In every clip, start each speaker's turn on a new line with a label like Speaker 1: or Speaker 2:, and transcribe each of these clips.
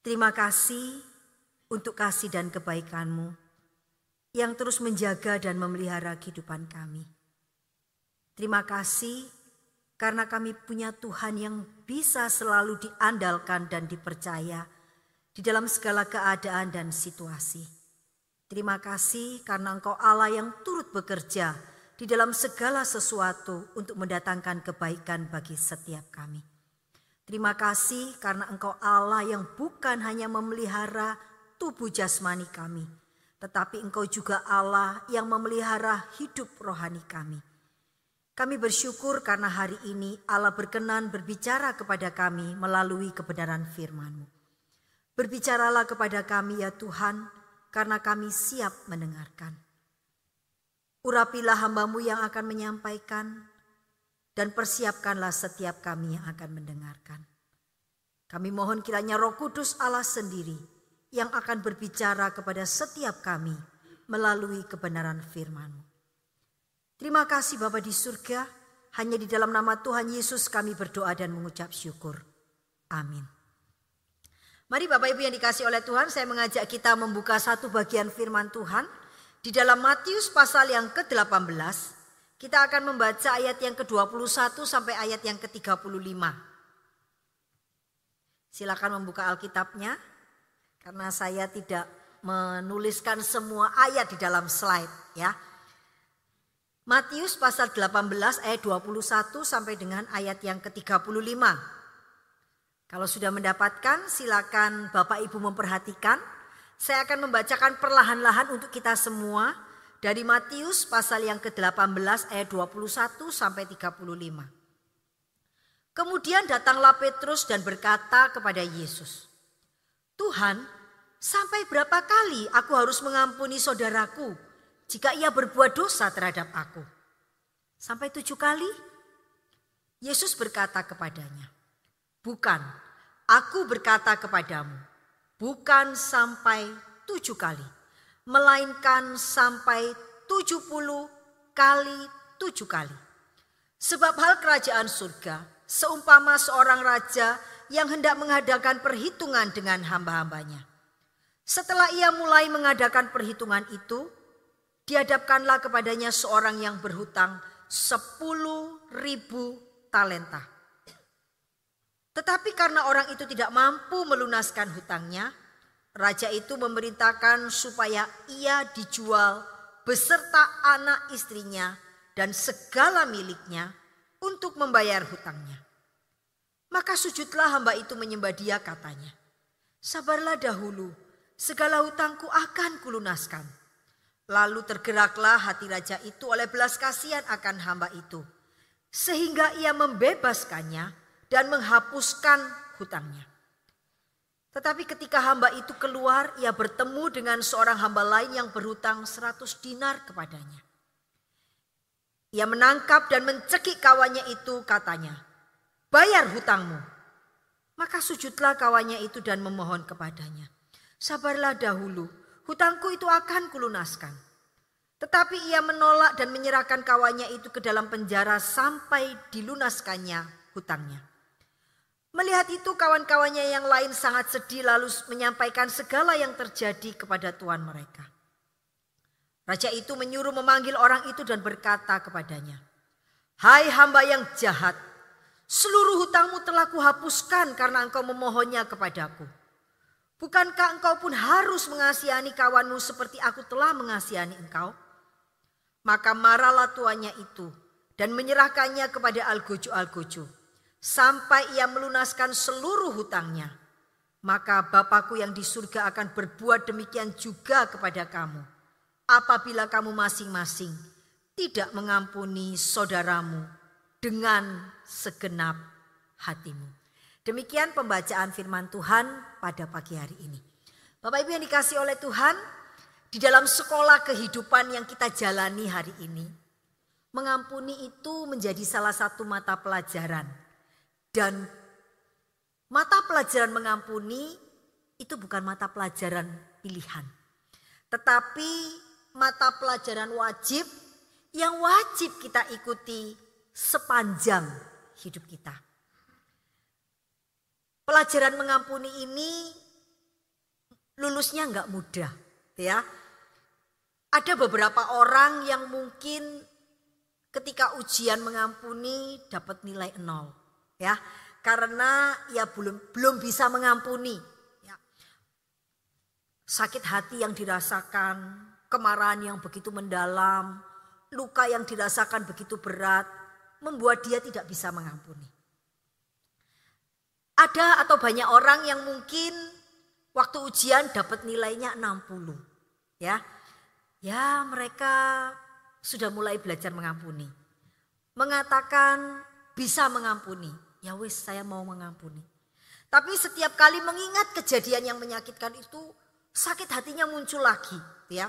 Speaker 1: Terima kasih untuk kasih dan kebaikanmu yang terus menjaga dan memelihara kehidupan kami. Terima kasih karena kami punya Tuhan yang bisa selalu diandalkan dan dipercaya di dalam segala keadaan dan situasi. Terima kasih karena Engkau Allah yang turut bekerja di dalam segala sesuatu untuk mendatangkan kebaikan bagi setiap kami. Terima kasih karena Engkau Allah yang bukan hanya memelihara tubuh jasmani kami, tetapi Engkau juga Allah yang memelihara hidup rohani kami. Kami bersyukur karena hari ini Allah berkenan berbicara kepada kami melalui kebenaran firman-Mu. Berbicaralah kepada kami ya Tuhan, karena kami siap mendengarkan. Urapilah hambamu yang akan menyampaikan, dan persiapkanlah setiap kami yang akan mendengarkan. Kami mohon kiranya Roh Kudus Allah sendiri yang akan berbicara kepada setiap kami melalui kebenaran firman Terima kasih Bapa di surga, hanya di dalam nama Tuhan Yesus kami berdoa dan mengucap syukur. Amin. Mari Bapak Ibu yang dikasih oleh Tuhan, saya mengajak kita membuka satu bagian firman Tuhan di dalam Matius pasal yang ke-18 kita akan membaca ayat yang ke-21 sampai ayat yang ke-35. Silakan membuka Alkitabnya karena saya tidak menuliskan semua ayat di dalam slide ya. Matius pasal 18 ayat 21 sampai dengan ayat yang ke-35. Kalau sudah mendapatkan silakan Bapak Ibu memperhatikan. Saya akan membacakan perlahan-lahan untuk kita semua dari Matius pasal yang ke-18 ayat 21 sampai 35. Kemudian datanglah Petrus dan berkata kepada Yesus, Tuhan, sampai berapa kali aku harus mengampuni saudaraku jika ia berbuat dosa terhadap aku? Sampai tujuh kali? Yesus berkata kepadanya, Bukan, aku berkata kepadamu, bukan sampai tujuh kali melainkan sampai tujuh puluh kali tujuh kali. Sebab hal kerajaan surga seumpama seorang raja yang hendak mengadakan perhitungan dengan hamba-hambanya. Setelah ia mulai mengadakan perhitungan itu, dihadapkanlah kepadanya seorang yang berhutang sepuluh ribu talenta. Tetapi karena orang itu tidak mampu melunaskan hutangnya, Raja itu memerintahkan supaya ia dijual beserta anak istrinya dan segala miliknya untuk membayar hutangnya. Maka sujudlah hamba itu menyembah dia katanya. Sabarlah dahulu, segala hutangku akan kulunaskan. Lalu tergeraklah hati raja itu oleh belas kasihan akan hamba itu. Sehingga ia membebaskannya dan menghapuskan hutangnya. Tetapi ketika hamba itu keluar, ia bertemu dengan seorang hamba lain yang berhutang seratus dinar kepadanya. Ia menangkap dan mencekik kawannya itu katanya, bayar hutangmu. Maka sujudlah kawannya itu dan memohon kepadanya. Sabarlah dahulu, hutangku itu akan kulunaskan. Tetapi ia menolak dan menyerahkan kawannya itu ke dalam penjara sampai dilunaskannya hutangnya. Melihat itu kawan-kawannya yang lain sangat sedih lalu menyampaikan segala yang terjadi kepada tuan mereka. Raja itu menyuruh memanggil orang itu dan berkata kepadanya, Hai hamba yang jahat, seluruh hutangmu telah kuhapuskan karena engkau memohonnya kepadaku. Bukankah engkau pun harus mengasihani kawanmu seperti aku telah mengasihani engkau? Maka marahlah tuannya itu dan menyerahkannya kepada Algojo-Algojo sampai ia melunaskan seluruh hutangnya. Maka Bapakku yang di surga akan berbuat demikian juga kepada kamu. Apabila kamu masing-masing tidak mengampuni saudaramu dengan segenap hatimu. Demikian pembacaan firman Tuhan pada pagi hari ini. Bapak Ibu yang dikasih oleh Tuhan, di dalam sekolah kehidupan yang kita jalani hari ini, mengampuni itu menjadi salah satu mata pelajaran dan mata pelajaran mengampuni itu bukan mata pelajaran pilihan. Tetapi mata pelajaran wajib yang wajib kita ikuti sepanjang hidup kita. Pelajaran mengampuni ini lulusnya nggak mudah, ya. Ada beberapa orang yang mungkin ketika ujian mengampuni dapat nilai nol, ya, karena ya belum belum bisa mengampuni. Ya. Sakit hati yang dirasakan, kemarahan yang begitu mendalam, luka yang dirasakan begitu berat, membuat dia tidak bisa mengampuni. Ada atau banyak orang yang mungkin waktu ujian dapat nilainya 60. Ya. Ya, mereka sudah mulai belajar mengampuni. Mengatakan bisa mengampuni. Ya wis, saya mau mengampuni. Tapi setiap kali mengingat kejadian yang menyakitkan itu, sakit hatinya muncul lagi, ya.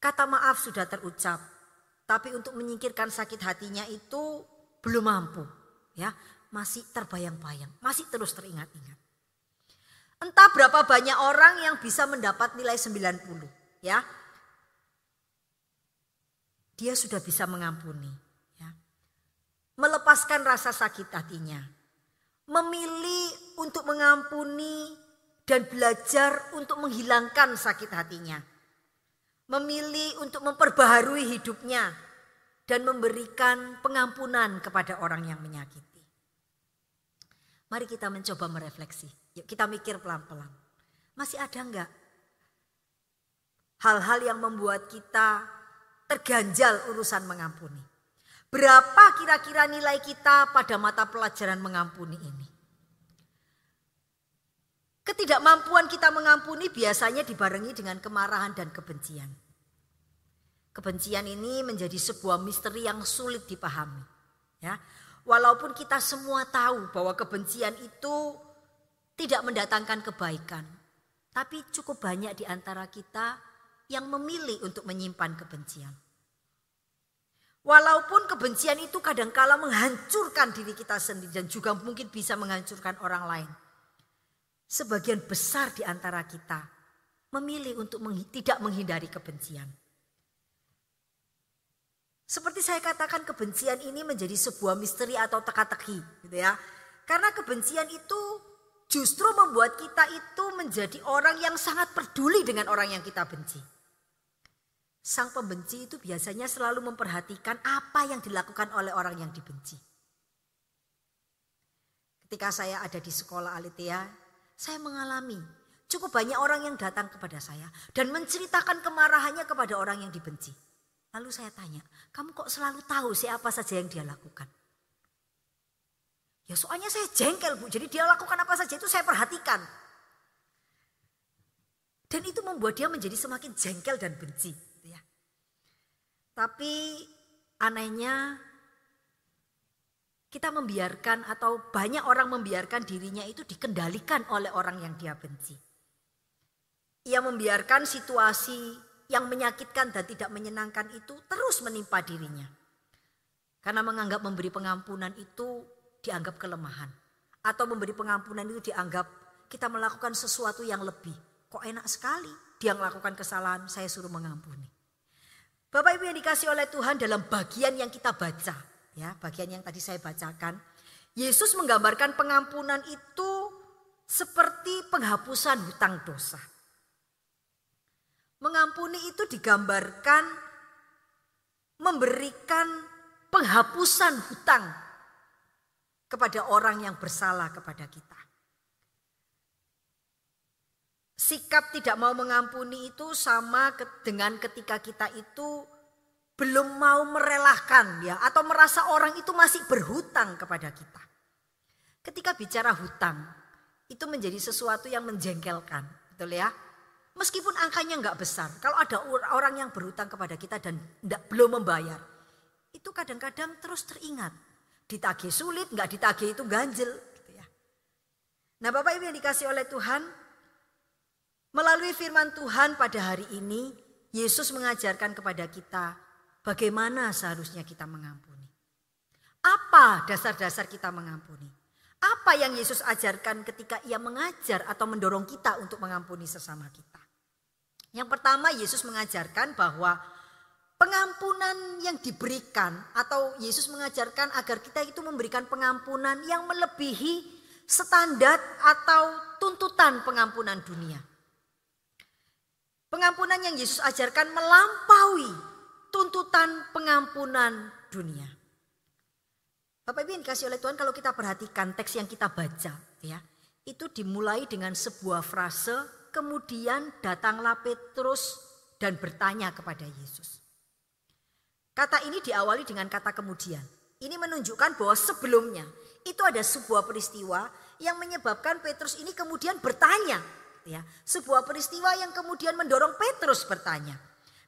Speaker 1: Kata maaf sudah terucap, tapi untuk menyingkirkan sakit hatinya itu belum mampu, ya. Masih terbayang-bayang, masih terus teringat-ingat. Entah berapa banyak orang yang bisa mendapat nilai 90, ya. Dia sudah bisa mengampuni. Melepaskan rasa sakit hatinya. Memilih untuk mengampuni dan belajar untuk menghilangkan sakit hatinya memilih untuk memperbaharui hidupnya dan memberikan pengampunan kepada orang yang menyakiti. Mari kita mencoba merefleksi. Yuk kita mikir pelan-pelan. Masih ada enggak hal-hal yang membuat kita terganjal urusan mengampuni? Berapa kira-kira nilai kita pada mata pelajaran mengampuni ini? Ketidakmampuan kita mengampuni biasanya dibarengi dengan kemarahan dan kebencian. Kebencian ini menjadi sebuah misteri yang sulit dipahami. Ya, walaupun kita semua tahu bahwa kebencian itu tidak mendatangkan kebaikan, tapi cukup banyak di antara kita yang memilih untuk menyimpan kebencian. Walaupun kebencian itu kadangkala menghancurkan diri kita sendiri dan juga mungkin bisa menghancurkan orang lain sebagian besar di antara kita memilih untuk tidak menghindari kebencian. Seperti saya katakan kebencian ini menjadi sebuah misteri atau teka-teki gitu ya. Karena kebencian itu justru membuat kita itu menjadi orang yang sangat peduli dengan orang yang kita benci. Sang pembenci itu biasanya selalu memperhatikan apa yang dilakukan oleh orang yang dibenci. Ketika saya ada di sekolah Alitia, saya mengalami cukup banyak orang yang datang kepada saya dan menceritakan kemarahannya kepada orang yang dibenci. Lalu saya tanya, kamu kok selalu tahu siapa saja yang dia lakukan? Ya soalnya saya jengkel bu, jadi dia lakukan apa saja itu saya perhatikan. Dan itu membuat dia menjadi semakin jengkel dan benci. Tapi anehnya kita membiarkan atau banyak orang membiarkan dirinya itu dikendalikan oleh orang yang dia benci. Ia membiarkan situasi yang menyakitkan dan tidak menyenangkan itu terus menimpa dirinya. Karena menganggap memberi pengampunan itu dianggap kelemahan. Atau memberi pengampunan itu dianggap kita melakukan sesuatu yang lebih. Kok enak sekali dia melakukan kesalahan saya suruh mengampuni. Bapak Ibu yang dikasih oleh Tuhan dalam bagian yang kita baca ya bagian yang tadi saya bacakan. Yesus menggambarkan pengampunan itu seperti penghapusan hutang dosa. Mengampuni itu digambarkan memberikan penghapusan hutang kepada orang yang bersalah kepada kita. Sikap tidak mau mengampuni itu sama dengan ketika kita itu belum mau merelakan ya atau merasa orang itu masih berhutang kepada kita. Ketika bicara hutang, itu menjadi sesuatu yang menjengkelkan, betul ya? Meskipun angkanya nggak besar, kalau ada orang yang berhutang kepada kita dan tidak belum membayar, itu kadang-kadang terus teringat. Ditagih sulit, nggak ditagih itu ganjel. Gitu ya. Nah Bapak Ibu yang dikasih oleh Tuhan, melalui firman Tuhan pada hari ini, Yesus mengajarkan kepada kita Bagaimana seharusnya kita mengampuni? Apa dasar-dasar kita mengampuni? Apa yang Yesus ajarkan ketika ia mengajar atau mendorong kita untuk mengampuni sesama kita? Yang pertama Yesus mengajarkan bahwa pengampunan yang diberikan atau Yesus mengajarkan agar kita itu memberikan pengampunan yang melebihi standar atau tuntutan pengampunan dunia. Pengampunan yang Yesus ajarkan melampaui tuntutan pengampunan dunia. Bapak Ibu yang dikasih oleh Tuhan kalau kita perhatikan teks yang kita baca ya, itu dimulai dengan sebuah frase kemudian datanglah Petrus dan bertanya kepada Yesus. Kata ini diawali dengan kata kemudian. Ini menunjukkan bahwa sebelumnya itu ada sebuah peristiwa yang menyebabkan Petrus ini kemudian bertanya ya. Sebuah peristiwa yang kemudian mendorong Petrus bertanya.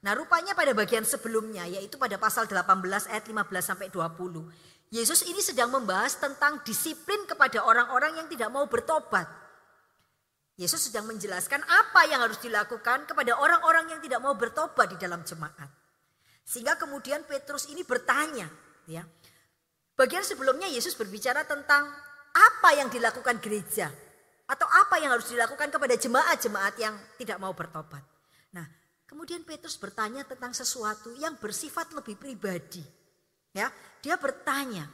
Speaker 1: Nah, rupanya pada bagian sebelumnya yaitu pada pasal 18 ayat 15 sampai 20. Yesus ini sedang membahas tentang disiplin kepada orang-orang yang tidak mau bertobat. Yesus sedang menjelaskan apa yang harus dilakukan kepada orang-orang yang tidak mau bertobat di dalam jemaat. Sehingga kemudian Petrus ini bertanya, ya. Bagian sebelumnya Yesus berbicara tentang apa yang dilakukan gereja atau apa yang harus dilakukan kepada jemaat-jemaat yang tidak mau bertobat. Nah, kemudian Petrus bertanya tentang sesuatu yang bersifat lebih pribadi. Ya, dia bertanya,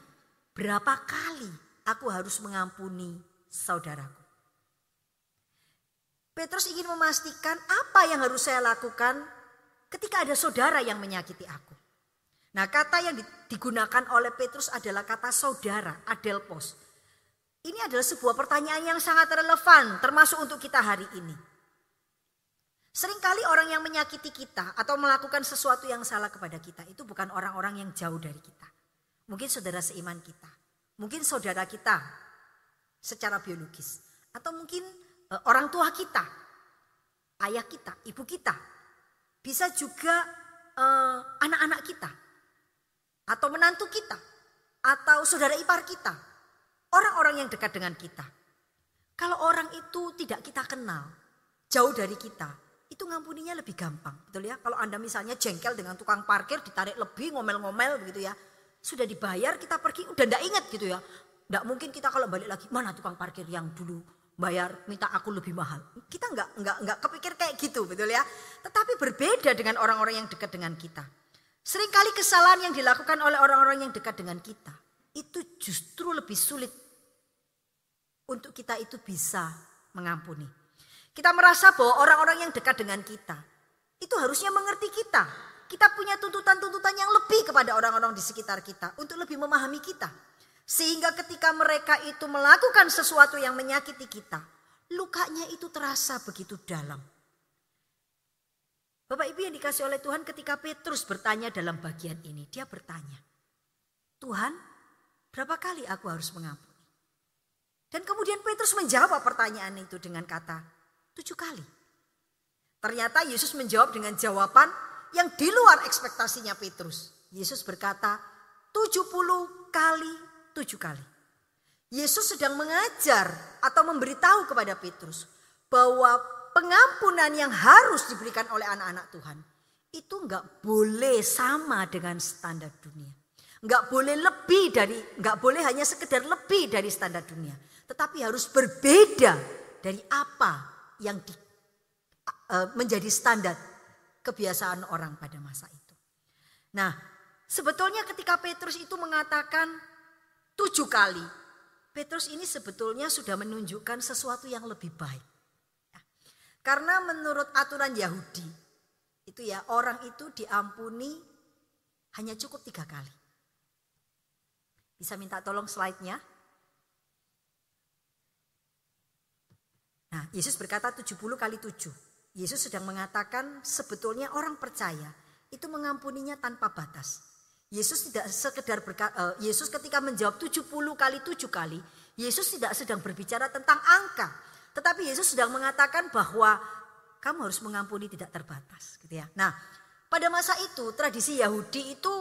Speaker 1: "Berapa kali aku harus mengampuni saudaraku?" Petrus ingin memastikan apa yang harus saya lakukan ketika ada saudara yang menyakiti aku. Nah, kata yang digunakan oleh Petrus adalah kata saudara, adelpos ini adalah sebuah pertanyaan yang sangat relevan termasuk untuk kita hari ini. Seringkali orang yang menyakiti kita atau melakukan sesuatu yang salah kepada kita itu bukan orang-orang yang jauh dari kita. Mungkin saudara seiman kita, mungkin saudara kita secara biologis, atau mungkin e, orang tua kita, ayah kita, ibu kita, bisa juga e, anak-anak kita, atau menantu kita, atau saudara ipar kita, Orang-orang yang dekat dengan kita. Kalau orang itu tidak kita kenal, jauh dari kita, itu ngampuninya lebih gampang. Betul ya? Kalau Anda misalnya jengkel dengan tukang parkir, ditarik lebih, ngomel-ngomel begitu ya. Sudah dibayar, kita pergi, udah ndak ingat gitu ya. Nggak mungkin kita kalau balik lagi, mana tukang parkir yang dulu bayar minta aku lebih mahal. Kita nggak nggak nggak kepikir kayak gitu, betul ya. Tetapi berbeda dengan orang-orang yang dekat dengan kita. Seringkali kesalahan yang dilakukan oleh orang-orang yang dekat dengan kita itu justru lebih sulit untuk kita itu bisa mengampuni. Kita merasa bahwa orang-orang yang dekat dengan kita itu harusnya mengerti kita. Kita punya tuntutan-tuntutan yang lebih kepada orang-orang di sekitar kita untuk lebih memahami kita. Sehingga ketika mereka itu melakukan sesuatu yang menyakiti kita, lukanya itu terasa begitu dalam. Bapak Ibu yang dikasih oleh Tuhan ketika Petrus bertanya dalam bagian ini, dia bertanya, Tuhan Berapa kali aku harus mengampuni? Dan kemudian Petrus menjawab pertanyaan itu dengan kata tujuh kali. Ternyata Yesus menjawab dengan jawaban yang di luar ekspektasinya Petrus. Yesus berkata tujuh puluh kali tujuh kali. Yesus sedang mengajar atau memberitahu kepada Petrus bahwa pengampunan yang harus diberikan oleh anak-anak Tuhan itu nggak boleh sama dengan standar dunia. Enggak boleh lebih dari, enggak boleh hanya sekedar lebih dari standar dunia. Tetapi harus berbeda dari apa yang di, uh, menjadi standar kebiasaan orang pada masa itu. Nah, sebetulnya ketika Petrus itu mengatakan tujuh kali, Petrus ini sebetulnya sudah menunjukkan sesuatu yang lebih baik. Ya. Karena menurut aturan Yahudi, itu ya orang itu diampuni hanya cukup tiga kali. Bisa minta tolong slide-nya? Nah, Yesus berkata 70 kali 7. Yesus sedang mengatakan sebetulnya orang percaya itu mengampuninya tanpa batas. Yesus tidak sekedar berkata, uh, Yesus ketika menjawab 70 kali 7 kali, Yesus tidak sedang berbicara tentang angka, tetapi Yesus sedang mengatakan bahwa kamu harus mengampuni tidak terbatas, gitu ya. Nah, pada masa itu tradisi Yahudi itu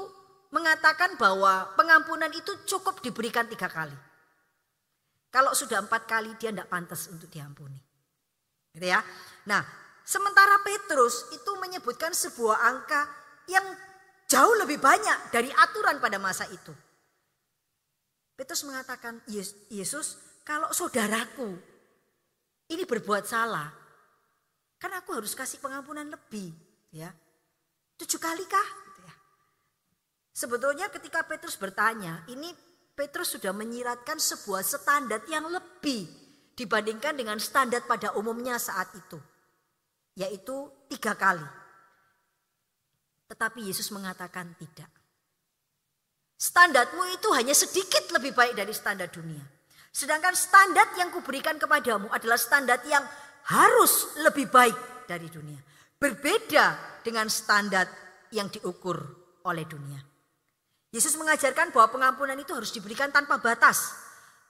Speaker 1: mengatakan bahwa pengampunan itu cukup diberikan tiga kali. Kalau sudah empat kali dia tidak pantas untuk diampuni. Gitu ya. Nah sementara Petrus itu menyebutkan sebuah angka yang jauh lebih banyak dari aturan pada masa itu. Petrus mengatakan, Yesus kalau saudaraku ini berbuat salah, kan aku harus kasih pengampunan lebih. ya Tujuh kali kah? Sebetulnya ketika Petrus bertanya, ini Petrus sudah menyiratkan sebuah standar yang lebih dibandingkan dengan standar pada umumnya saat itu. yaitu tiga kali. Tetapi Yesus mengatakan tidak. Standarmu itu hanya sedikit lebih baik dari standar dunia. Sedangkan standar yang kuberikan kepadamu adalah standar yang harus lebih baik dari dunia. Berbeda dengan standar yang diukur oleh dunia. Yesus mengajarkan bahwa pengampunan itu harus diberikan tanpa batas.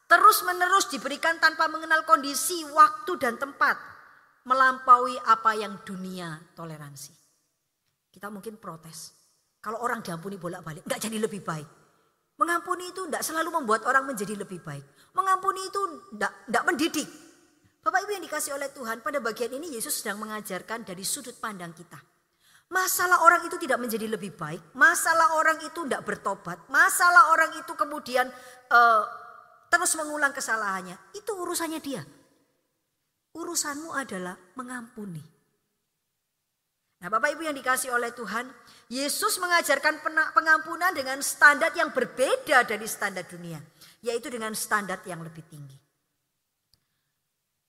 Speaker 1: Terus menerus diberikan tanpa mengenal kondisi, waktu dan tempat. Melampaui apa yang dunia toleransi. Kita mungkin protes. Kalau orang diampuni bolak-balik, enggak jadi lebih baik. Mengampuni itu tidak selalu membuat orang menjadi lebih baik. Mengampuni itu tidak mendidik. Bapak Ibu yang dikasih oleh Tuhan, pada bagian ini Yesus sedang mengajarkan dari sudut pandang kita. Masalah orang itu tidak menjadi lebih baik, masalah orang itu tidak bertobat, masalah orang itu kemudian uh, terus mengulang kesalahannya, itu urusannya dia. Urusanmu adalah mengampuni. Nah Bapak Ibu yang dikasih oleh Tuhan, Yesus mengajarkan pengampunan dengan standar yang berbeda dari standar dunia. Yaitu dengan standar yang lebih tinggi.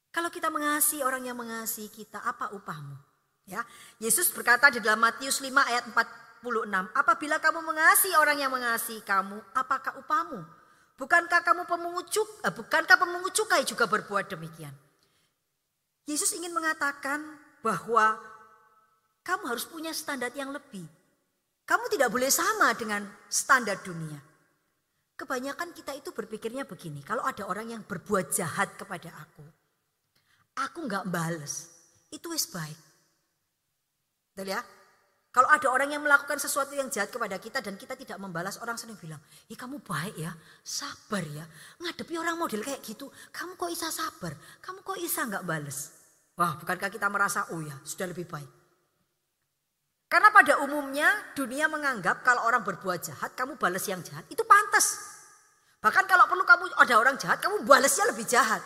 Speaker 1: Kalau kita mengasihi orang yang mengasihi kita, apa upahmu? Ya, Yesus berkata di dalam Matius 5 ayat 46, apabila kamu mengasihi orang yang mengasihi kamu, apakah upahmu? Bukankah kamu pemungut cukai, eh, bukankah pemungut cukai juga berbuat demikian? Yesus ingin mengatakan bahwa kamu harus punya standar yang lebih. Kamu tidak boleh sama dengan standar dunia. Kebanyakan kita itu berpikirnya begini, kalau ada orang yang berbuat jahat kepada aku, aku nggak bales, itu wis baik. Betul ya? Kalau ada orang yang melakukan sesuatu yang jahat kepada kita dan kita tidak membalas, orang sering bilang, "Ih, kamu baik ya, sabar ya. Ngadepi orang model kayak gitu, kamu kok bisa sabar? Kamu kok bisa nggak bales?" Wah, bukankah kita merasa, "Oh ya, sudah lebih baik." Karena pada umumnya dunia menganggap kalau orang berbuat jahat, kamu balas yang jahat, itu pantas. Bahkan kalau perlu kamu ada orang jahat, kamu balasnya lebih jahat.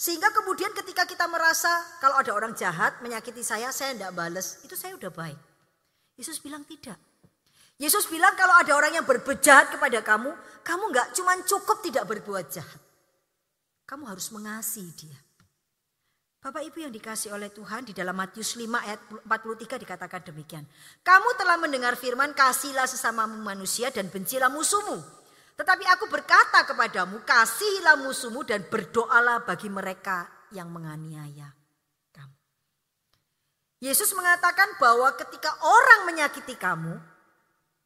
Speaker 1: Sehingga kemudian ketika kita merasa kalau ada orang jahat menyakiti saya, saya tidak balas, itu saya udah baik. Yesus bilang tidak. Yesus bilang kalau ada orang yang berbuat jahat kepada kamu, kamu nggak cuma cukup tidak berbuat jahat. Kamu harus mengasihi dia. Bapak Ibu yang dikasih oleh Tuhan di dalam Matius 5 ayat 43 dikatakan demikian. Kamu telah mendengar firman kasihlah sesamamu manusia dan bencilah musuhmu. Tetapi aku berkata kepadamu kasihilah musuhmu dan berdoalah bagi mereka yang menganiaya kamu. Yesus mengatakan bahwa ketika orang menyakiti kamu,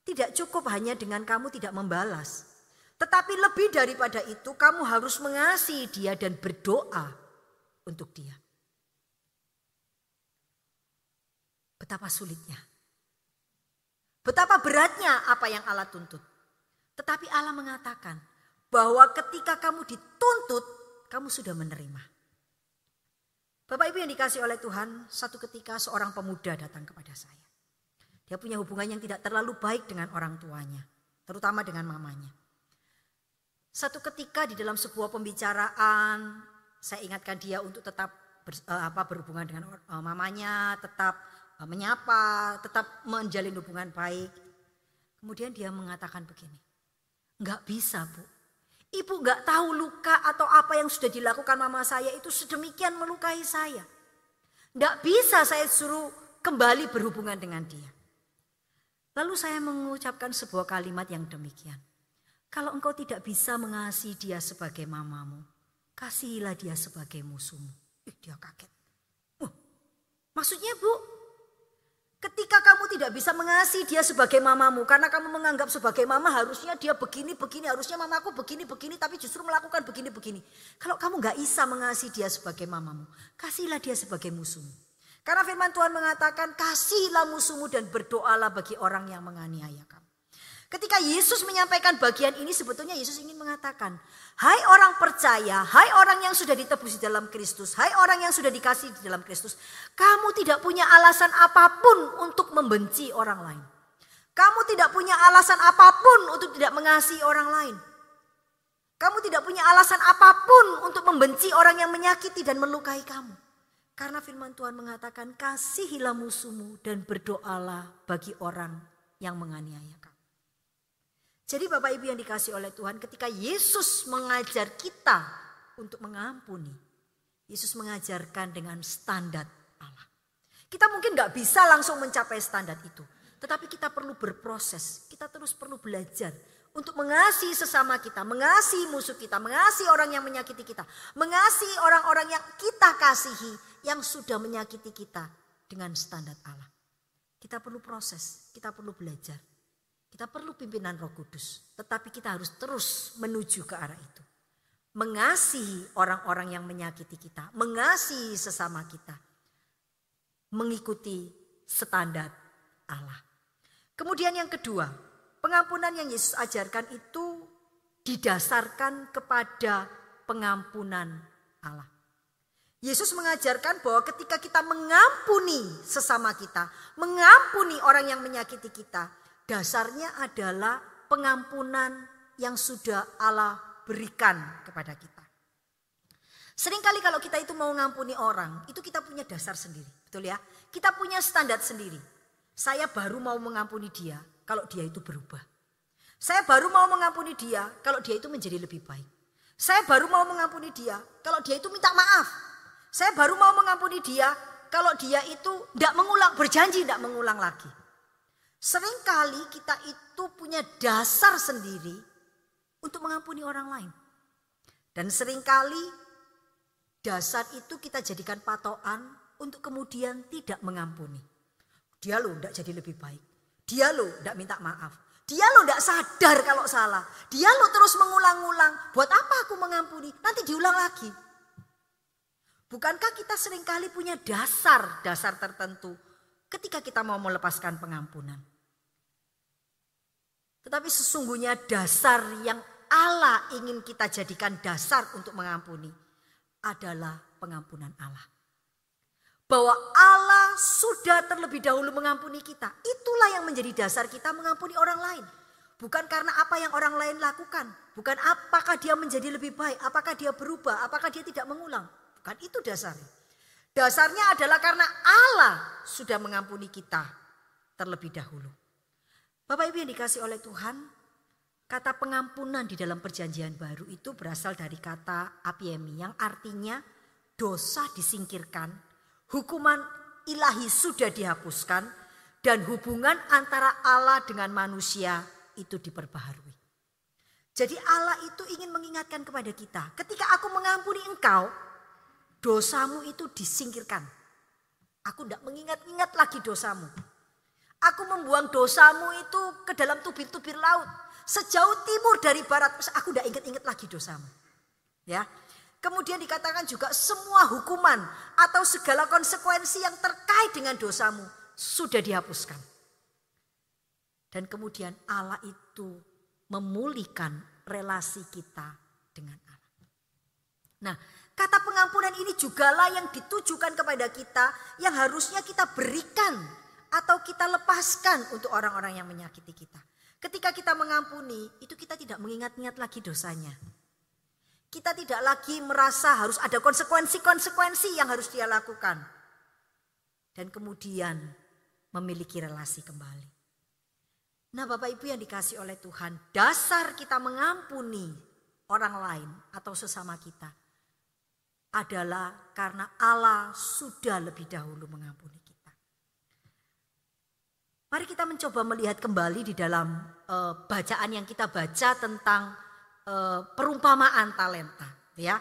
Speaker 1: tidak cukup hanya dengan kamu tidak membalas. Tetapi lebih daripada itu kamu harus mengasihi dia dan berdoa untuk dia. Betapa sulitnya. Betapa beratnya apa yang Allah tuntut. Tetapi Allah mengatakan bahwa ketika kamu dituntut, kamu sudah menerima. Bapak Ibu yang dikasih oleh Tuhan, satu ketika seorang pemuda datang kepada saya. Dia punya hubungan yang tidak terlalu baik dengan orang tuanya, terutama dengan mamanya. Satu ketika di dalam sebuah pembicaraan, saya ingatkan dia untuk tetap ber, eh, apa, berhubungan dengan uh, mamanya, tetap Eh, menyapa, tetap menjalin hubungan baik. Kemudian dia mengatakan begini, nggak bisa bu. Ibu nggak tahu luka atau apa yang sudah dilakukan mama saya itu sedemikian melukai saya. Nggak bisa saya suruh kembali berhubungan dengan dia. Lalu saya mengucapkan sebuah kalimat yang demikian. Kalau engkau tidak bisa mengasihi dia sebagai mamamu, kasihilah dia sebagai musuhmu. Ih, dia kaget. Uh, maksudnya bu, Ketika kamu tidak bisa mengasihi dia sebagai mamamu karena kamu menganggap sebagai mama harusnya dia begini begini harusnya mamaku begini begini tapi justru melakukan begini begini. Kalau kamu nggak bisa mengasihi dia sebagai mamamu, kasihlah dia sebagai musuhmu. Karena firman Tuhan mengatakan kasihlah musuhmu dan berdoalah bagi orang yang menganiaya kamu. Ketika Yesus menyampaikan bagian ini sebetulnya Yesus ingin mengatakan, hai orang percaya, hai orang yang sudah ditebus di dalam Kristus, hai orang yang sudah dikasih di dalam Kristus, kamu tidak punya alasan apa pun untuk membenci orang lain. Kamu tidak punya alasan apa pun untuk tidak mengasihi orang lain. Kamu tidak punya alasan apa pun untuk membenci orang yang menyakiti dan melukai kamu. Karena firman Tuhan mengatakan kasihilah musuhmu dan berdoalah bagi orang yang menganiaya kamu. Jadi Bapak Ibu yang dikasih oleh Tuhan ketika Yesus mengajar kita untuk mengampuni. Yesus mengajarkan dengan standar Allah. Kita mungkin nggak bisa langsung mencapai standar itu. Tetapi kita perlu berproses. Kita terus perlu belajar untuk mengasihi sesama kita, mengasihi musuh kita, mengasihi orang yang menyakiti kita, mengasihi orang-orang yang kita kasihi yang sudah menyakiti kita dengan standar Allah. Kita perlu proses, kita perlu belajar. Kita perlu pimpinan Roh Kudus, tetapi kita harus terus menuju ke arah itu. Mengasihi orang-orang yang menyakiti kita, mengasihi sesama kita. Mengikuti standar Allah. Kemudian yang kedua, pengampunan yang Yesus ajarkan itu didasarkan kepada pengampunan Allah. Yesus mengajarkan bahwa ketika kita mengampuni sesama kita, mengampuni orang yang menyakiti kita, dasarnya adalah pengampunan yang sudah Allah berikan kepada kita. Seringkali kalau kita itu mau mengampuni orang, itu kita punya dasar sendiri, betul ya? Kita punya standar sendiri. Saya baru mau mengampuni dia kalau dia itu berubah. Saya baru mau mengampuni dia kalau dia itu menjadi lebih baik. Saya baru mau mengampuni dia kalau dia itu minta maaf. Saya baru mau mengampuni dia kalau dia itu tidak mengulang, berjanji tidak mengulang lagi. Seringkali kita itu punya dasar sendiri untuk mengampuni orang lain. Dan sering kali dasar itu kita jadikan patokan untuk kemudian tidak mengampuni. Dia loh tidak jadi lebih baik. Dia loh tidak minta maaf. Dia loh tidak sadar kalau salah. Dia loh terus mengulang-ulang. Buat apa aku mengampuni? Nanti diulang lagi. Bukankah kita sering kali punya dasar, dasar tertentu ketika kita mau melepaskan pengampunan? Tetapi sesungguhnya dasar yang Allah ingin kita jadikan dasar untuk mengampuni adalah pengampunan Allah. Bahwa Allah sudah terlebih dahulu mengampuni kita. Itulah yang menjadi dasar kita mengampuni orang lain. Bukan karena apa yang orang lain lakukan. Bukan apakah dia menjadi lebih baik. Apakah dia berubah. Apakah dia tidak mengulang. Bukan itu dasarnya. Dasarnya adalah karena Allah sudah mengampuni kita terlebih dahulu. Bapak Ibu yang dikasih oleh Tuhan, kata pengampunan di dalam perjanjian baru itu berasal dari kata apiemi yang artinya dosa disingkirkan, hukuman ilahi sudah dihapuskan, dan hubungan antara Allah dengan manusia itu diperbaharui. Jadi Allah itu ingin mengingatkan kepada kita, ketika aku mengampuni engkau, dosamu itu disingkirkan. Aku tidak mengingat-ingat lagi dosamu. Aku membuang dosamu itu ke dalam tubir-tubir laut. Sejauh timur dari barat, aku tidak ingat-ingat lagi dosamu. Ya, Kemudian dikatakan juga semua hukuman atau segala konsekuensi yang terkait dengan dosamu sudah dihapuskan. Dan kemudian Allah itu memulihkan relasi kita dengan Allah. Nah, kata pengampunan ini jugalah yang ditujukan kepada kita yang harusnya kita berikan atau kita lepaskan untuk orang-orang yang menyakiti kita. Ketika kita mengampuni, itu kita tidak mengingat-ingat lagi dosanya. Kita tidak lagi merasa harus ada konsekuensi-konsekuensi yang harus dia lakukan. Dan kemudian memiliki relasi kembali. Nah Bapak Ibu yang dikasih oleh Tuhan, dasar kita mengampuni orang lain atau sesama kita adalah karena Allah sudah lebih dahulu mengampuni. Mari kita mencoba melihat kembali di dalam uh, bacaan yang kita baca tentang uh, perumpamaan talenta, ya.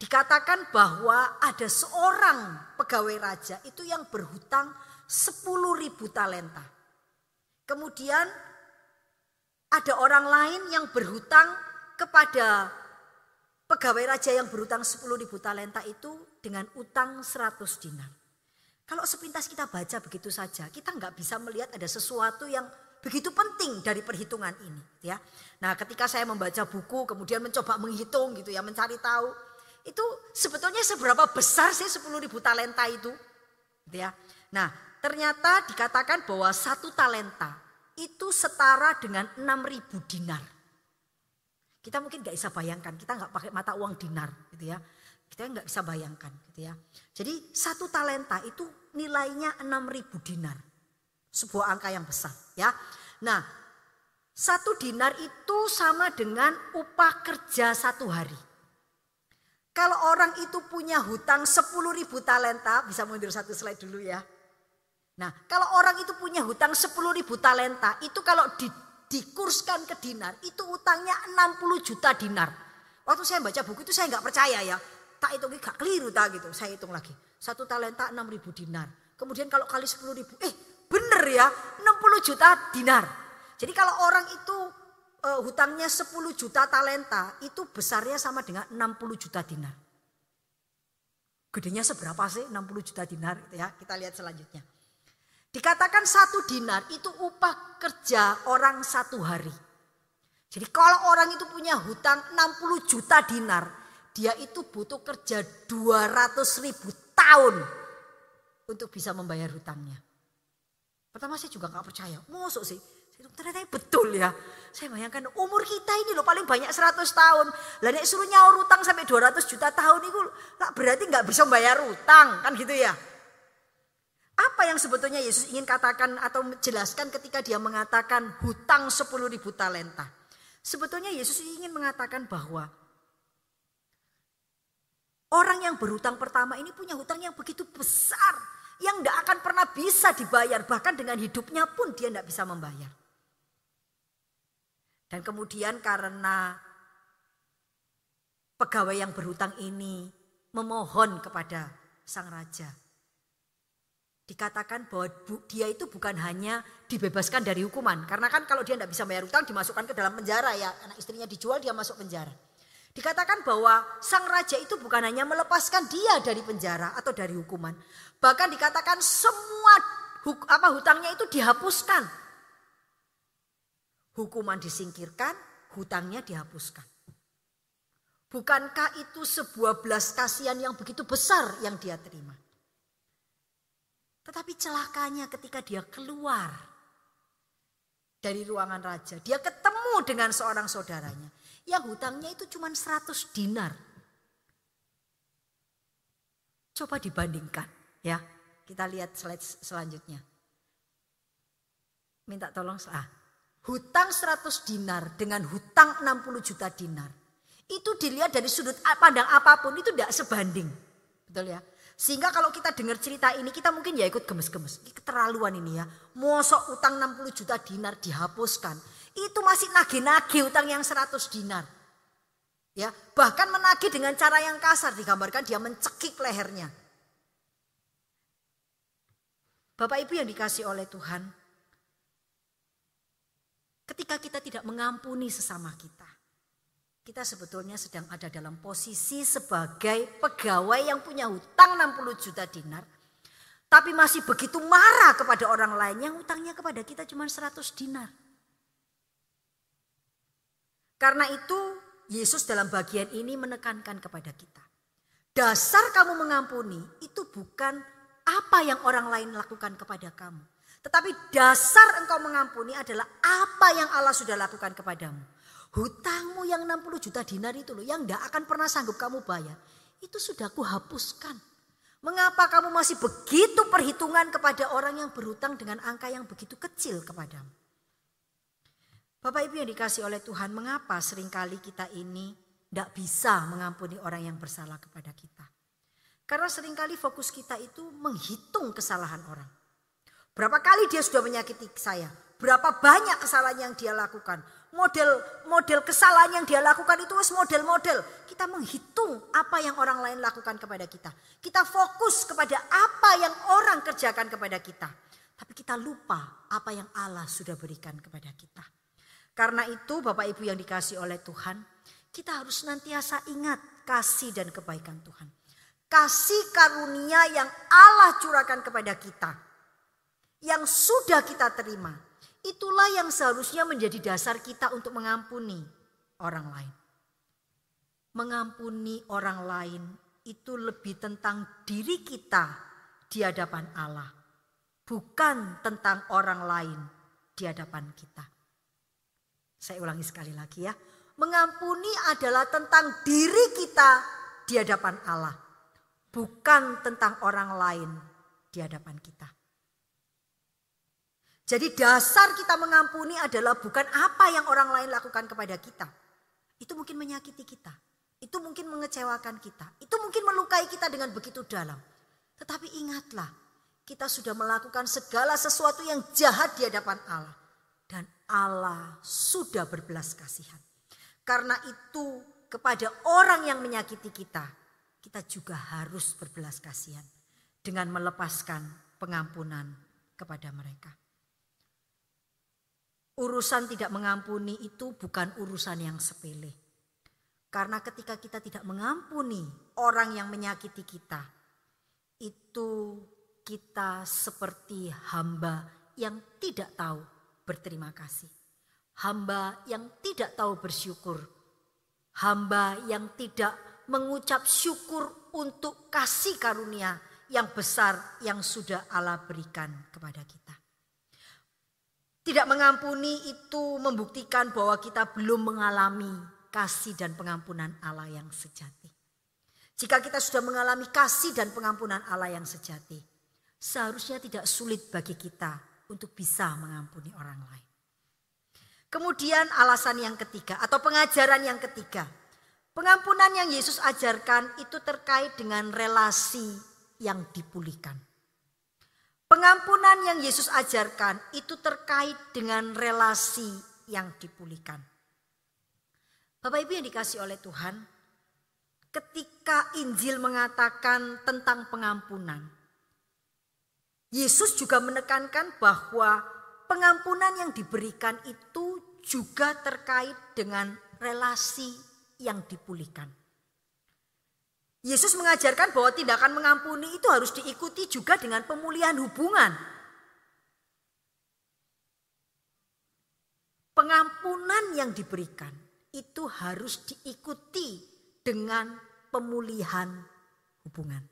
Speaker 1: Dikatakan bahwa ada seorang pegawai raja itu yang berhutang 10 ribu talenta. Kemudian ada orang lain yang berhutang kepada pegawai raja yang berhutang 10 ribu talenta itu dengan utang 100 dinar. Kalau sepintas kita baca begitu saja, kita nggak bisa melihat ada sesuatu yang begitu penting dari perhitungan ini, ya. Nah, ketika saya membaca buku, kemudian mencoba menghitung gitu ya, mencari tahu, itu sebetulnya seberapa besar sih 10 ribu talenta itu, gitu ya. Nah, ternyata dikatakan bahwa satu talenta itu setara dengan 6 ribu dinar. Kita mungkin nggak bisa bayangkan, kita nggak pakai mata uang dinar, gitu ya. Kita nggak bisa bayangkan gitu ya. Jadi satu talenta itu nilainya 6000 dinar. Sebuah angka yang besar ya. Nah satu dinar itu sama dengan upah kerja satu hari. Kalau orang itu punya hutang 10 ribu talenta, bisa mundur satu slide dulu ya. Nah kalau orang itu punya hutang 10 ribu talenta, itu kalau di, dikurskan ke dinar, itu utangnya 60 juta dinar. Waktu saya baca buku itu saya nggak percaya ya. Tak itu gak keliru tak gitu, saya hitung lagi. Satu talenta 6 ribu dinar. Kemudian kalau kali 10 ribu, eh bener ya 60 juta dinar. Jadi kalau orang itu uh, hutangnya 10 juta talenta itu besarnya sama dengan 60 juta dinar. Gedenya seberapa sih 60 juta dinar gitu ya. Kita lihat selanjutnya. Dikatakan satu dinar itu upah kerja orang satu hari. Jadi kalau orang itu punya hutang 60 juta dinar, dia itu butuh kerja 200 ribu tahun untuk bisa membayar hutangnya. Pertama saya juga gak percaya, masuk sih Ternyata betul ya. Saya bayangkan umur kita ini loh paling banyak 100 tahun. Lah nek suruh nyaur utang sampai 200 juta tahun itu berarti nggak bisa membayar utang kan gitu ya. Apa yang sebetulnya Yesus ingin katakan atau jelaskan ketika dia mengatakan hutang 10 ribu talenta. Sebetulnya Yesus ingin mengatakan bahwa orang yang berhutang pertama ini punya hutang yang begitu besar. Yang tidak akan pernah bisa dibayar. Bahkan dengan hidupnya pun dia tidak bisa membayar. Dan kemudian karena pegawai yang berhutang ini memohon kepada sang raja. Dikatakan bahwa dia itu bukan hanya dibebaskan dari hukuman. Karena kan kalau dia tidak bisa bayar hutang dimasukkan ke dalam penjara ya. Anak istrinya dijual dia masuk penjara. Dikatakan bahwa sang raja itu bukan hanya melepaskan dia dari penjara atau dari hukuman. Bahkan dikatakan semua apa hutangnya itu dihapuskan hukuman disingkirkan, hutangnya dihapuskan. Bukankah itu sebuah belas kasihan yang begitu besar yang dia terima? Tetapi celakanya ketika dia keluar dari ruangan raja, dia ketemu dengan seorang saudaranya yang hutangnya itu cuma 100 dinar. Coba dibandingkan ya. Kita lihat slide selanjutnya. Minta tolong ah, hutang 100 dinar dengan hutang 60 juta dinar. Itu dilihat dari sudut pandang apa pun itu tidak sebanding. Betul ya? Sehingga kalau kita dengar cerita ini kita mungkin ya ikut gemes-gemes. Keterlaluan ini ya. Mosok utang 60 juta dinar dihapuskan. Itu masih nagih-nagih utang yang 100 dinar. Ya, bahkan menagih dengan cara yang kasar digambarkan dia mencekik lehernya. Bapak Ibu yang dikasih oleh Tuhan, Ketika kita tidak mengampuni sesama kita, kita sebetulnya sedang ada dalam posisi sebagai pegawai yang punya hutang 60 juta dinar, tapi masih begitu marah kepada orang lain yang hutangnya kepada kita cuma 100 dinar. Karena itu Yesus dalam bagian ini menekankan kepada kita. Dasar kamu mengampuni itu bukan apa yang orang lain lakukan kepada kamu. Tetapi dasar engkau mengampuni adalah apa yang Allah sudah lakukan kepadamu. Hutangmu yang 60 juta dinar itu loh yang tidak akan pernah sanggup kamu bayar. Itu sudah kuhapuskan. Mengapa kamu masih begitu perhitungan kepada orang yang berhutang dengan angka yang begitu kecil kepadamu? Bapak Ibu yang dikasih oleh Tuhan, mengapa sering kali kita ini tidak bisa mengampuni orang yang bersalah kepada kita? Karena sering kali fokus kita itu menghitung kesalahan orang. Berapa kali dia sudah menyakiti saya? Berapa banyak kesalahan yang dia lakukan? Model model kesalahan yang dia lakukan itu model-model. Kita menghitung apa yang orang lain lakukan kepada kita. Kita fokus kepada apa yang orang kerjakan kepada kita. Tapi kita lupa apa yang Allah sudah berikan kepada kita. Karena itu Bapak Ibu yang dikasih oleh Tuhan, kita harus nantiasa ingat kasih dan kebaikan Tuhan. Kasih karunia yang Allah curahkan kepada kita yang sudah kita terima, itulah yang seharusnya menjadi dasar kita untuk mengampuni orang lain. Mengampuni orang lain itu lebih tentang diri kita di hadapan Allah, bukan tentang orang lain di hadapan kita. Saya ulangi sekali lagi ya. Mengampuni adalah tentang diri kita di hadapan Allah, bukan tentang orang lain di hadapan kita. Jadi dasar kita mengampuni adalah bukan apa yang orang lain lakukan kepada kita. Itu mungkin menyakiti kita. Itu mungkin mengecewakan kita. Itu mungkin melukai kita dengan begitu dalam. Tetapi ingatlah, kita sudah melakukan segala sesuatu yang jahat di hadapan Allah. Dan Allah sudah berbelas kasihan. Karena itu kepada orang yang menyakiti kita, kita juga harus berbelas kasihan. Dengan melepaskan pengampunan kepada mereka. Urusan tidak mengampuni itu bukan urusan yang sepele. Karena ketika kita tidak mengampuni orang yang menyakiti kita, itu kita seperti hamba yang tidak tahu berterima kasih. Hamba yang tidak tahu bersyukur. Hamba yang tidak mengucap syukur untuk kasih karunia yang besar yang sudah Allah berikan kepada kita. Tidak mengampuni itu membuktikan bahwa kita belum mengalami kasih dan pengampunan Allah yang sejati. Jika kita sudah mengalami kasih dan pengampunan Allah yang sejati, seharusnya tidak sulit bagi kita untuk bisa mengampuni orang lain. Kemudian alasan yang ketiga atau pengajaran yang ketiga. Pengampunan yang Yesus ajarkan itu terkait dengan relasi yang dipulihkan. Pengampunan yang Yesus ajarkan itu terkait dengan relasi yang dipulihkan. Bapak Ibu yang dikasih oleh Tuhan, ketika Injil mengatakan tentang pengampunan, Yesus juga menekankan bahwa pengampunan yang diberikan itu juga terkait dengan relasi yang dipulihkan. Yesus mengajarkan bahwa tindakan mengampuni itu harus diikuti juga dengan pemulihan hubungan. Pengampunan yang diberikan itu harus diikuti dengan pemulihan hubungan.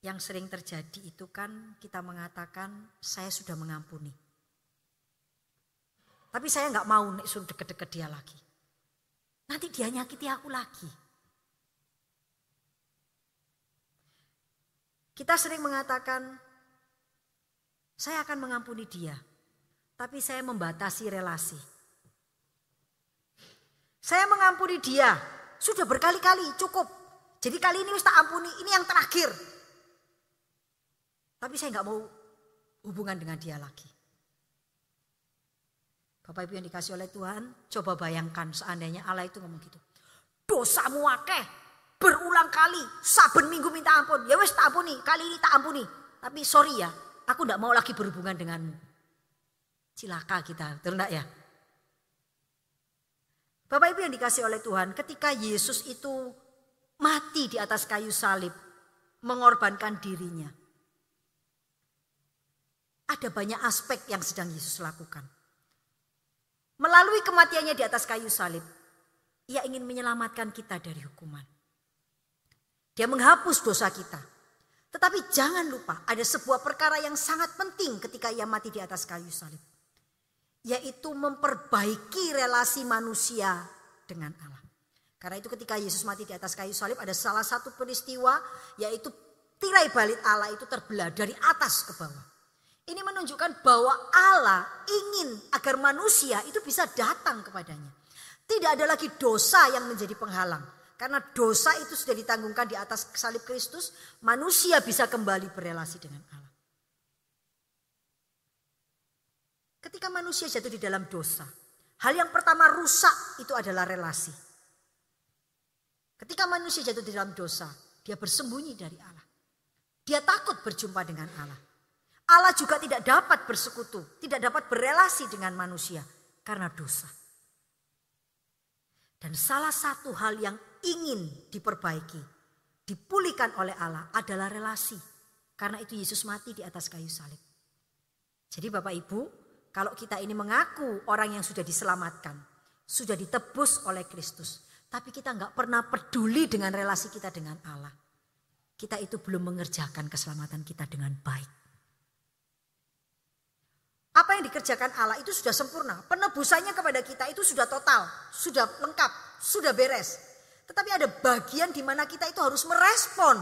Speaker 1: Yang sering terjadi itu kan kita mengatakan saya sudah mengampuni. Tapi saya nggak mau nek suruh deket-deket dia lagi. Nanti dia nyakiti aku lagi. Kita sering mengatakan, saya akan mengampuni dia. Tapi saya membatasi relasi. Saya mengampuni dia. Sudah berkali-kali cukup. Jadi kali ini tak ampuni, ini yang terakhir. Tapi saya nggak mau hubungan dengan dia lagi. Bapak Ibu yang dikasih oleh Tuhan, coba bayangkan seandainya Allah itu ngomong gitu. Dosamu akeh, berulang kali, saben minggu minta ampun. Ya wes tak ampuni, kali ini tak ampuni. Tapi sorry ya, aku tidak mau lagi berhubungan denganmu. Cilaka kita, betul enggak ya? Bapak Ibu yang dikasih oleh Tuhan, ketika Yesus itu mati di atas kayu salib, mengorbankan dirinya. Ada banyak aspek yang sedang Yesus lakukan. Melalui kematiannya di atas kayu salib, ia ingin menyelamatkan kita dari hukuman. Dia menghapus dosa kita. Tetapi jangan lupa ada sebuah perkara yang sangat penting ketika ia mati di atas kayu salib. Yaitu memperbaiki relasi manusia dengan Allah. Karena itu ketika Yesus mati di atas kayu salib ada salah satu peristiwa yaitu tirai balik Allah itu terbelah dari atas ke bawah. Ini menunjukkan bahwa Allah ingin agar manusia itu bisa datang kepadanya. Tidak ada lagi dosa yang menjadi penghalang. Karena dosa itu sudah ditanggungkan di atas salib Kristus, manusia bisa kembali berelasi dengan Allah. Ketika manusia jatuh di dalam dosa, hal yang pertama rusak itu adalah relasi. Ketika manusia jatuh di dalam dosa, dia bersembunyi dari Allah. Dia takut berjumpa dengan Allah. Allah juga tidak dapat bersekutu, tidak dapat berelasi dengan manusia karena dosa. Dan salah satu hal yang ingin diperbaiki, dipulihkan oleh Allah adalah relasi. Karena itu Yesus mati di atas kayu salib. Jadi Bapak Ibu, kalau kita ini mengaku orang yang sudah diselamatkan, sudah ditebus oleh Kristus, tapi kita nggak pernah peduli dengan relasi kita dengan Allah. Kita itu belum mengerjakan keselamatan kita dengan baik. Apa yang dikerjakan Allah itu sudah sempurna. Penebusannya kepada kita itu sudah total, sudah lengkap, sudah beres. Tetapi ada bagian di mana kita itu harus merespon.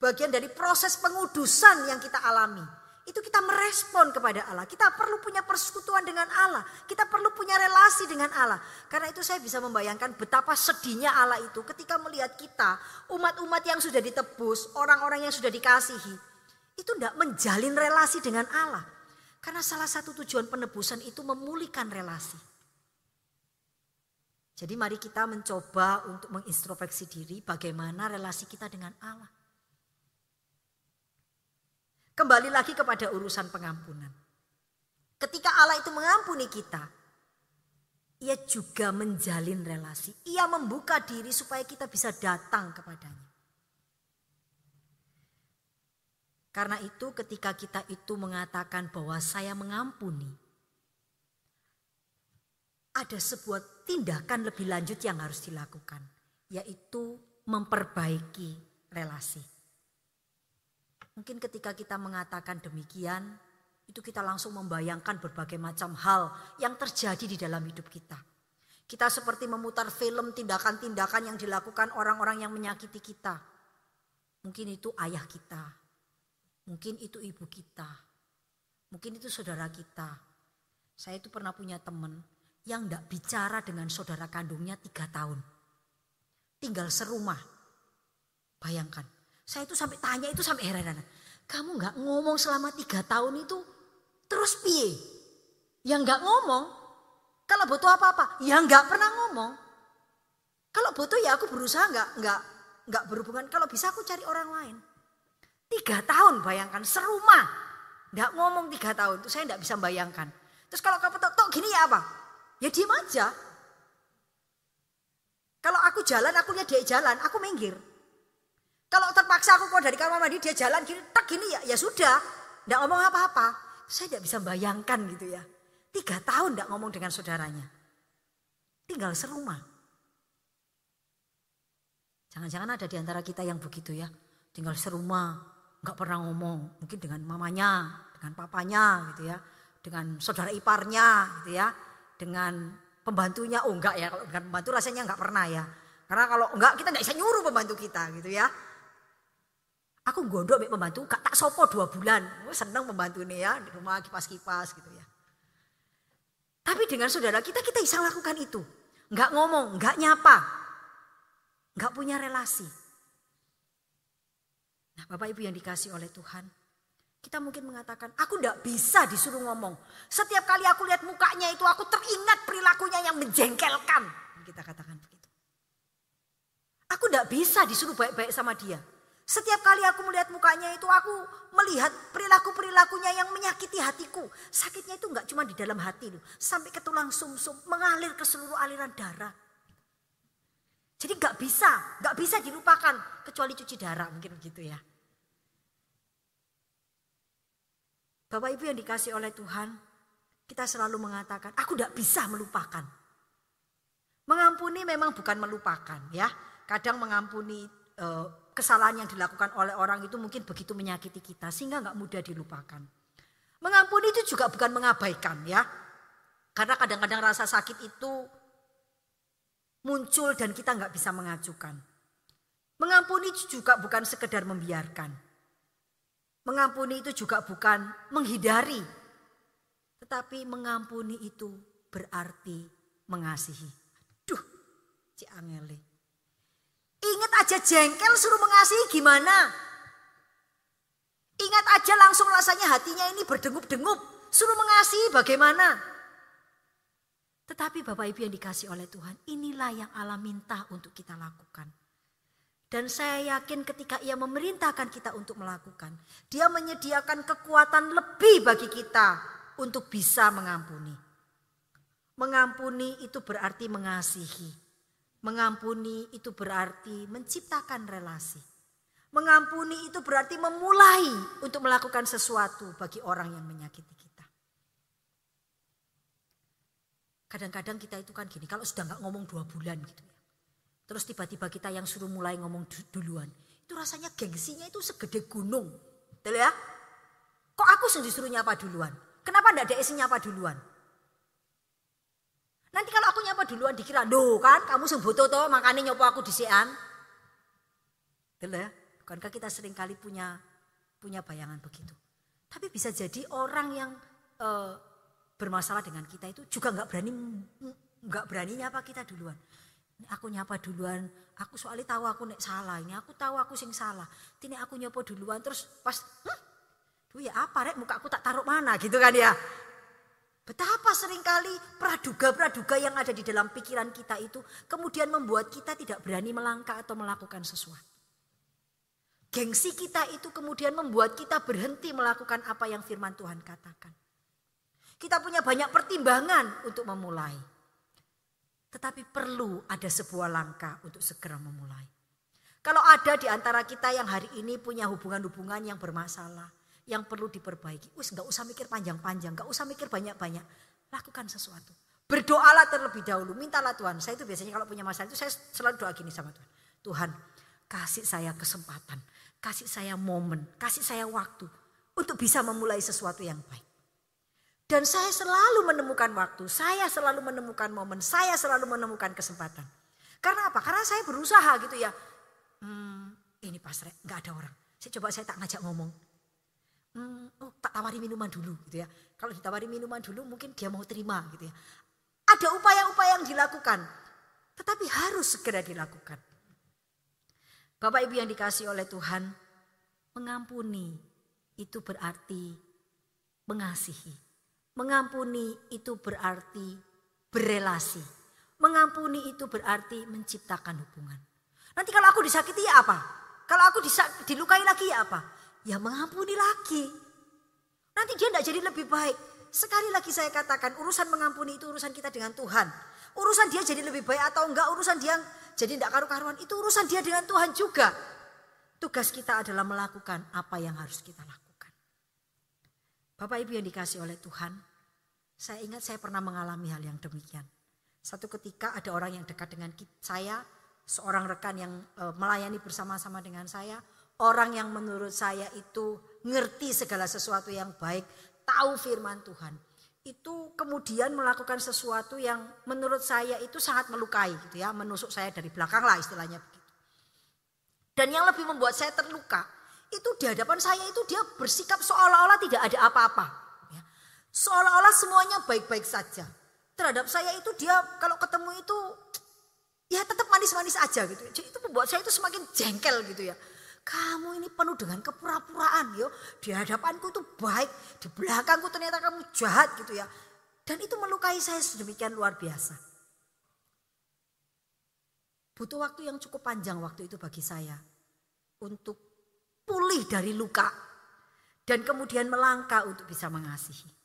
Speaker 1: Bagian dari proses pengudusan yang kita alami. itu kita merespon kepada Allah. Kita perlu punya persekutuan dengan Allah. Kita perlu punya relasi dengan Allah. Karena itu saya bisa membayangkan betapa sedihnya Allah itu ketika melihat kita, umat-umat yang sudah ditebus, orang-orang yang sudah dikasihi, itu tidak menjalin relasi dengan Allah. Karena salah satu tujuan penebusan itu memulihkan relasi. Jadi mari kita mencoba untuk mengintrospeksi diri bagaimana relasi kita dengan Allah. Kembali lagi kepada urusan pengampunan. Ketika Allah itu mengampuni kita, ia juga menjalin relasi. Ia membuka diri supaya kita bisa datang kepadanya. Karena itu ketika kita itu mengatakan bahwa saya mengampuni, ada sebuah tindakan lebih lanjut yang harus dilakukan, yaitu memperbaiki relasi. Mungkin ketika kita mengatakan demikian, itu kita langsung membayangkan berbagai macam hal yang terjadi di dalam hidup kita. Kita seperti memutar film tindakan-tindakan yang dilakukan orang-orang yang menyakiti kita. Mungkin itu ayah kita, mungkin itu ibu kita, mungkin itu saudara kita. Saya itu pernah punya teman yang tidak bicara dengan saudara kandungnya tiga tahun. Tinggal serumah. Bayangkan, saya itu sampai tanya itu sampai heran. Kamu nggak ngomong selama tiga tahun itu terus piye? Yang nggak ngomong. Kalau butuh apa-apa, ya nggak pernah ngomong. Kalau butuh ya aku berusaha nggak nggak nggak berhubungan. Kalau bisa aku cari orang lain. Tiga tahun bayangkan serumah. Nggak ngomong tiga tahun itu saya nggak bisa bayangkan. Terus kalau kamu tok gini ya apa? Ya diem aja. Kalau aku jalan, aku lihat dia jalan, aku minggir. Kalau terpaksa aku keluar dari kamar mandi dia jalan gini, tak gini ya, ya sudah. Tidak ngomong apa-apa. Saya tidak bisa bayangkan gitu ya. Tiga tahun tidak ngomong dengan saudaranya. Tinggal serumah. Jangan-jangan ada di antara kita yang begitu ya. Tinggal serumah, nggak pernah ngomong. Mungkin dengan mamanya, dengan papanya gitu ya. Dengan saudara iparnya gitu ya. Dengan pembantunya, oh enggak ya. Kalau dengan pembantu rasanya nggak pernah ya. Karena kalau enggak kita nggak bisa nyuruh pembantu kita gitu ya. Aku gondok mbek pembantu gak tak sopo dua bulan. Oh, seneng pembantu ini ya di rumah kipas-kipas gitu ya. Tapi dengan saudara kita kita bisa lakukan itu. Enggak ngomong, enggak nyapa. Enggak punya relasi. Nah Bapak Ibu yang dikasih oleh Tuhan. Kita mungkin mengatakan, aku enggak bisa disuruh ngomong. Setiap kali aku lihat mukanya itu aku teringat perilakunya yang menjengkelkan. Kita katakan begitu. Aku enggak bisa disuruh baik-baik sama dia. Setiap kali aku melihat mukanya itu aku melihat perilaku-perilakunya yang menyakiti hatiku. Sakitnya itu enggak cuma di dalam hati loh. Sampai ke tulang sumsum, -sum, mengalir ke seluruh aliran darah. Jadi enggak bisa, enggak bisa dilupakan kecuali cuci darah mungkin begitu ya. Bapak Ibu yang dikasih oleh Tuhan, kita selalu mengatakan, aku enggak bisa melupakan. Mengampuni memang bukan melupakan ya. Kadang mengampuni uh, kesalahan yang dilakukan oleh orang itu mungkin begitu menyakiti kita sehingga nggak mudah dilupakan. Mengampuni itu juga bukan mengabaikan ya. Karena kadang-kadang rasa sakit itu muncul dan kita nggak bisa mengajukan. Mengampuni juga bukan sekedar membiarkan. Mengampuni itu juga bukan menghindari. Tetapi mengampuni itu berarti mengasihi. Duh, si Angeli. Ingat aja jengkel suruh mengasihi gimana? Ingat aja langsung rasanya hatinya ini berdengup-dengup. Suruh mengasihi bagaimana? Tetapi Bapak Ibu yang dikasih oleh Tuhan, inilah yang Allah minta untuk kita lakukan. Dan saya yakin ketika ia memerintahkan kita untuk melakukan, dia menyediakan kekuatan lebih bagi kita untuk bisa mengampuni. Mengampuni itu berarti mengasihi. Mengampuni itu berarti menciptakan relasi. Mengampuni itu berarti memulai untuk melakukan sesuatu bagi orang yang menyakiti kita. Kadang-kadang kita itu kan gini, kalau sudah nggak ngomong dua bulan gitu ya. Terus tiba-tiba kita yang suruh mulai ngomong duluan. Itu rasanya gengsinya itu segede gunung. Betul ya? Kok aku sendiri suruh nyapa duluan? Kenapa enggak ada isinya nyapa duluan? Nanti kalau aku nyapa duluan dikira, do kan kamu sembuto toh makanya nyopo aku disian. Betul ya? Bukankah kita sering kali punya punya bayangan begitu. Tapi bisa jadi orang yang uh, bermasalah dengan kita itu juga nggak berani nggak berani nyapa kita duluan. Aku nyapa duluan, aku soalnya tahu aku nek salah, ini aku tahu aku sing salah. Ini aku nyapa duluan terus pas? Duh ya apa rek muka aku tak taruh mana gitu kan ya. Betapa sering kali praduga-praduga yang ada di dalam pikiran kita itu kemudian membuat kita tidak berani melangkah atau melakukan sesuatu. Gengsi kita itu kemudian membuat kita berhenti melakukan apa yang firman Tuhan katakan. Kita punya banyak pertimbangan untuk memulai. Tetapi perlu ada sebuah langkah untuk segera memulai. Kalau ada di antara kita yang hari ini punya hubungan-hubungan yang bermasalah yang perlu diperbaiki. Wis nggak usah mikir panjang-panjang, nggak usah mikir banyak-banyak. Lakukan sesuatu. Berdoalah terlebih dahulu, mintalah Tuhan. Saya itu biasanya kalau punya masalah itu saya selalu doa gini sama Tuhan. Tuhan, kasih saya kesempatan, kasih saya momen, kasih saya waktu untuk bisa memulai sesuatu yang baik. Dan saya selalu menemukan waktu, saya selalu menemukan momen, saya selalu menemukan kesempatan. Karena apa? Karena saya berusaha gitu ya. Hmm, ini pasrah, nggak ada orang. Saya coba saya tak ngajak ngomong hmm, oh, tak tawari minuman dulu gitu ya. Kalau ditawari minuman dulu mungkin dia mau terima gitu ya. Ada upaya-upaya yang dilakukan, tetapi harus segera dilakukan. Bapak Ibu yang dikasih oleh Tuhan, mengampuni itu berarti mengasihi. Mengampuni itu berarti berelasi. Mengampuni itu berarti menciptakan hubungan. Nanti kalau aku disakiti ya apa? Kalau aku dilukai lagi ya apa? ya mengampuni lagi. Nanti dia tidak jadi lebih baik. Sekali lagi saya katakan urusan mengampuni itu urusan kita dengan Tuhan. Urusan dia jadi lebih baik atau enggak urusan dia jadi tidak karu-karuan itu urusan dia dengan Tuhan juga. Tugas kita adalah melakukan apa yang harus kita lakukan. Bapak Ibu yang dikasih oleh Tuhan, saya ingat saya pernah mengalami hal yang demikian. Satu ketika ada orang yang dekat dengan saya, seorang rekan yang eh, melayani bersama-sama dengan saya, Orang yang menurut saya itu ngerti segala sesuatu yang baik, tahu firman Tuhan. Itu kemudian melakukan sesuatu yang menurut saya itu sangat melukai gitu ya, menusuk saya dari belakang lah istilahnya begitu. Dan yang lebih membuat saya terluka, itu di hadapan saya itu dia bersikap seolah-olah tidak ada apa-apa. Seolah-olah semuanya baik-baik saja. Terhadap saya itu dia kalau ketemu itu ya tetap manis-manis aja gitu. Jadi itu membuat saya itu semakin jengkel gitu ya. Kamu ini penuh dengan kepura-puraan yo. Di hadapanku itu baik, di belakangku ternyata kamu jahat gitu ya. Dan itu melukai saya sedemikian luar biasa. Butuh waktu yang cukup panjang waktu itu bagi saya untuk pulih dari luka dan kemudian melangkah untuk bisa mengasihi.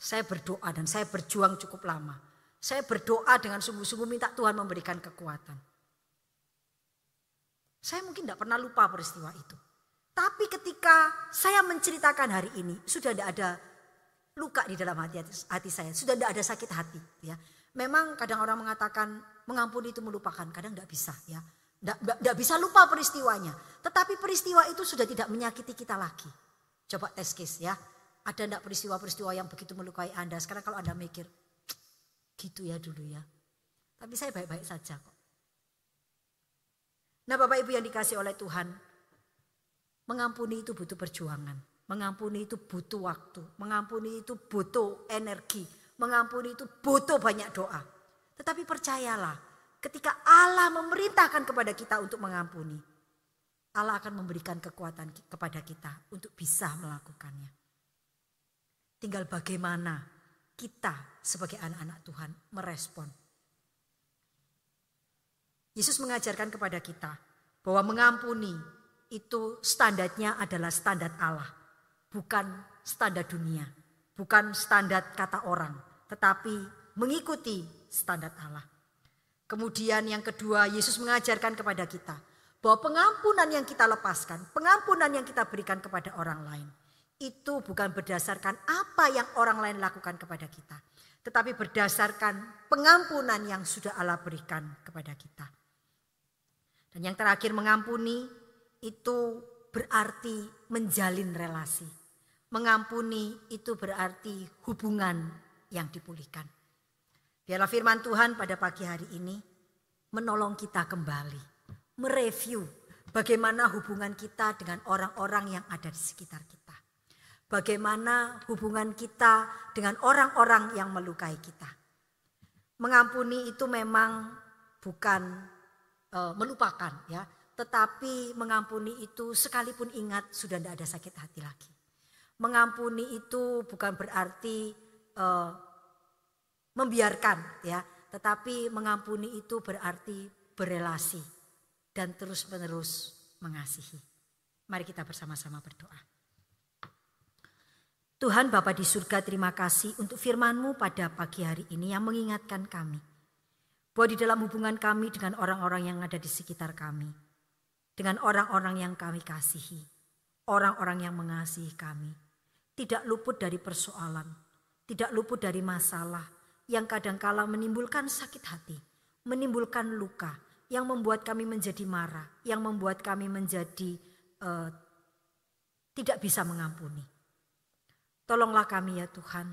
Speaker 1: Saya berdoa dan saya berjuang cukup lama. Saya berdoa dengan sungguh-sungguh minta Tuhan memberikan kekuatan. Saya mungkin tidak pernah lupa peristiwa itu. Tapi ketika saya menceritakan hari ini, sudah tidak ada luka di dalam hati, hati saya. Sudah tidak ada sakit hati. Ya. Memang kadang orang mengatakan mengampuni itu melupakan, kadang tidak bisa. ya Tidak bisa lupa peristiwanya. Tetapi peristiwa itu sudah tidak menyakiti kita lagi. Coba tes case ya. Ada tidak peristiwa-peristiwa yang begitu melukai Anda? Sekarang kalau Anda mikir, gitu ya dulu ya. Tapi saya baik-baik saja kok. Nah Bapak Ibu yang dikasih oleh Tuhan, mengampuni itu butuh perjuangan. Mengampuni itu butuh waktu. Mengampuni itu butuh energi. Mengampuni itu butuh banyak doa. Tetapi percayalah, ketika Allah memerintahkan kepada kita untuk mengampuni, Allah akan memberikan kekuatan kepada kita untuk bisa melakukannya. Tinggal bagaimana kita sebagai anak-anak Tuhan merespon Yesus mengajarkan kepada kita bahwa mengampuni itu standarnya adalah standar Allah, bukan standar dunia, bukan standar kata orang, tetapi mengikuti standar Allah. Kemudian yang kedua, Yesus mengajarkan kepada kita bahwa pengampunan yang kita lepaskan, pengampunan yang kita berikan kepada orang lain, itu bukan berdasarkan apa yang orang lain lakukan kepada kita, tetapi berdasarkan pengampunan yang sudah Allah berikan kepada kita. Dan yang terakhir mengampuni itu berarti menjalin relasi. Mengampuni itu berarti hubungan yang dipulihkan. Biarlah firman Tuhan pada pagi hari ini menolong kita kembali, mereview Bagaimana hubungan kita dengan orang-orang yang ada di sekitar kita. Bagaimana hubungan kita dengan orang-orang yang melukai kita. Mengampuni itu memang bukan e, melupakan ya, tetapi mengampuni itu sekalipun ingat sudah tidak ada sakit hati lagi. Mengampuni itu bukan berarti e, membiarkan ya, tetapi mengampuni itu berarti berelasi dan terus-menerus mengasihi. Mari kita bersama-sama berdoa. Tuhan Bapa di surga terima kasih untuk firman-Mu pada pagi hari ini yang mengingatkan kami. Bahwa di dalam hubungan kami dengan orang-orang yang ada di sekitar kami. Dengan orang-orang yang kami kasihi. Orang-orang yang mengasihi kami. Tidak luput dari persoalan. Tidak luput dari masalah yang kadangkala menimbulkan sakit hati. Menimbulkan luka yang membuat kami menjadi marah, yang membuat kami menjadi uh, tidak bisa mengampuni. Tolonglah kami ya Tuhan,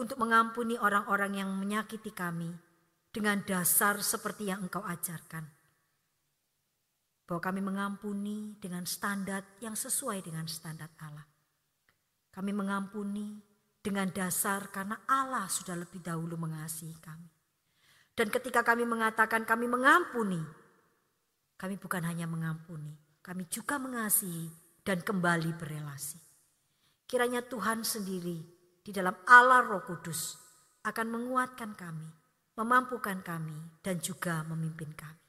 Speaker 1: untuk mengampuni orang-orang yang menyakiti kami dengan dasar seperti yang Engkau ajarkan. Bahwa kami mengampuni dengan standar yang sesuai dengan standar Allah. Kami mengampuni dengan dasar karena Allah sudah lebih dahulu mengasihi kami. Dan ketika kami mengatakan kami mengampuni, kami bukan hanya mengampuni, kami juga mengasihi dan kembali berelasi. Kiranya Tuhan sendiri di dalam Allah Roh Kudus akan menguatkan kami, memampukan kami, dan juga memimpin kami.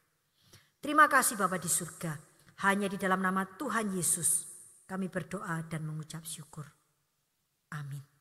Speaker 1: Terima kasih Bapak di surga. Hanya di dalam nama Tuhan Yesus kami berdoa dan mengucap syukur. Amin.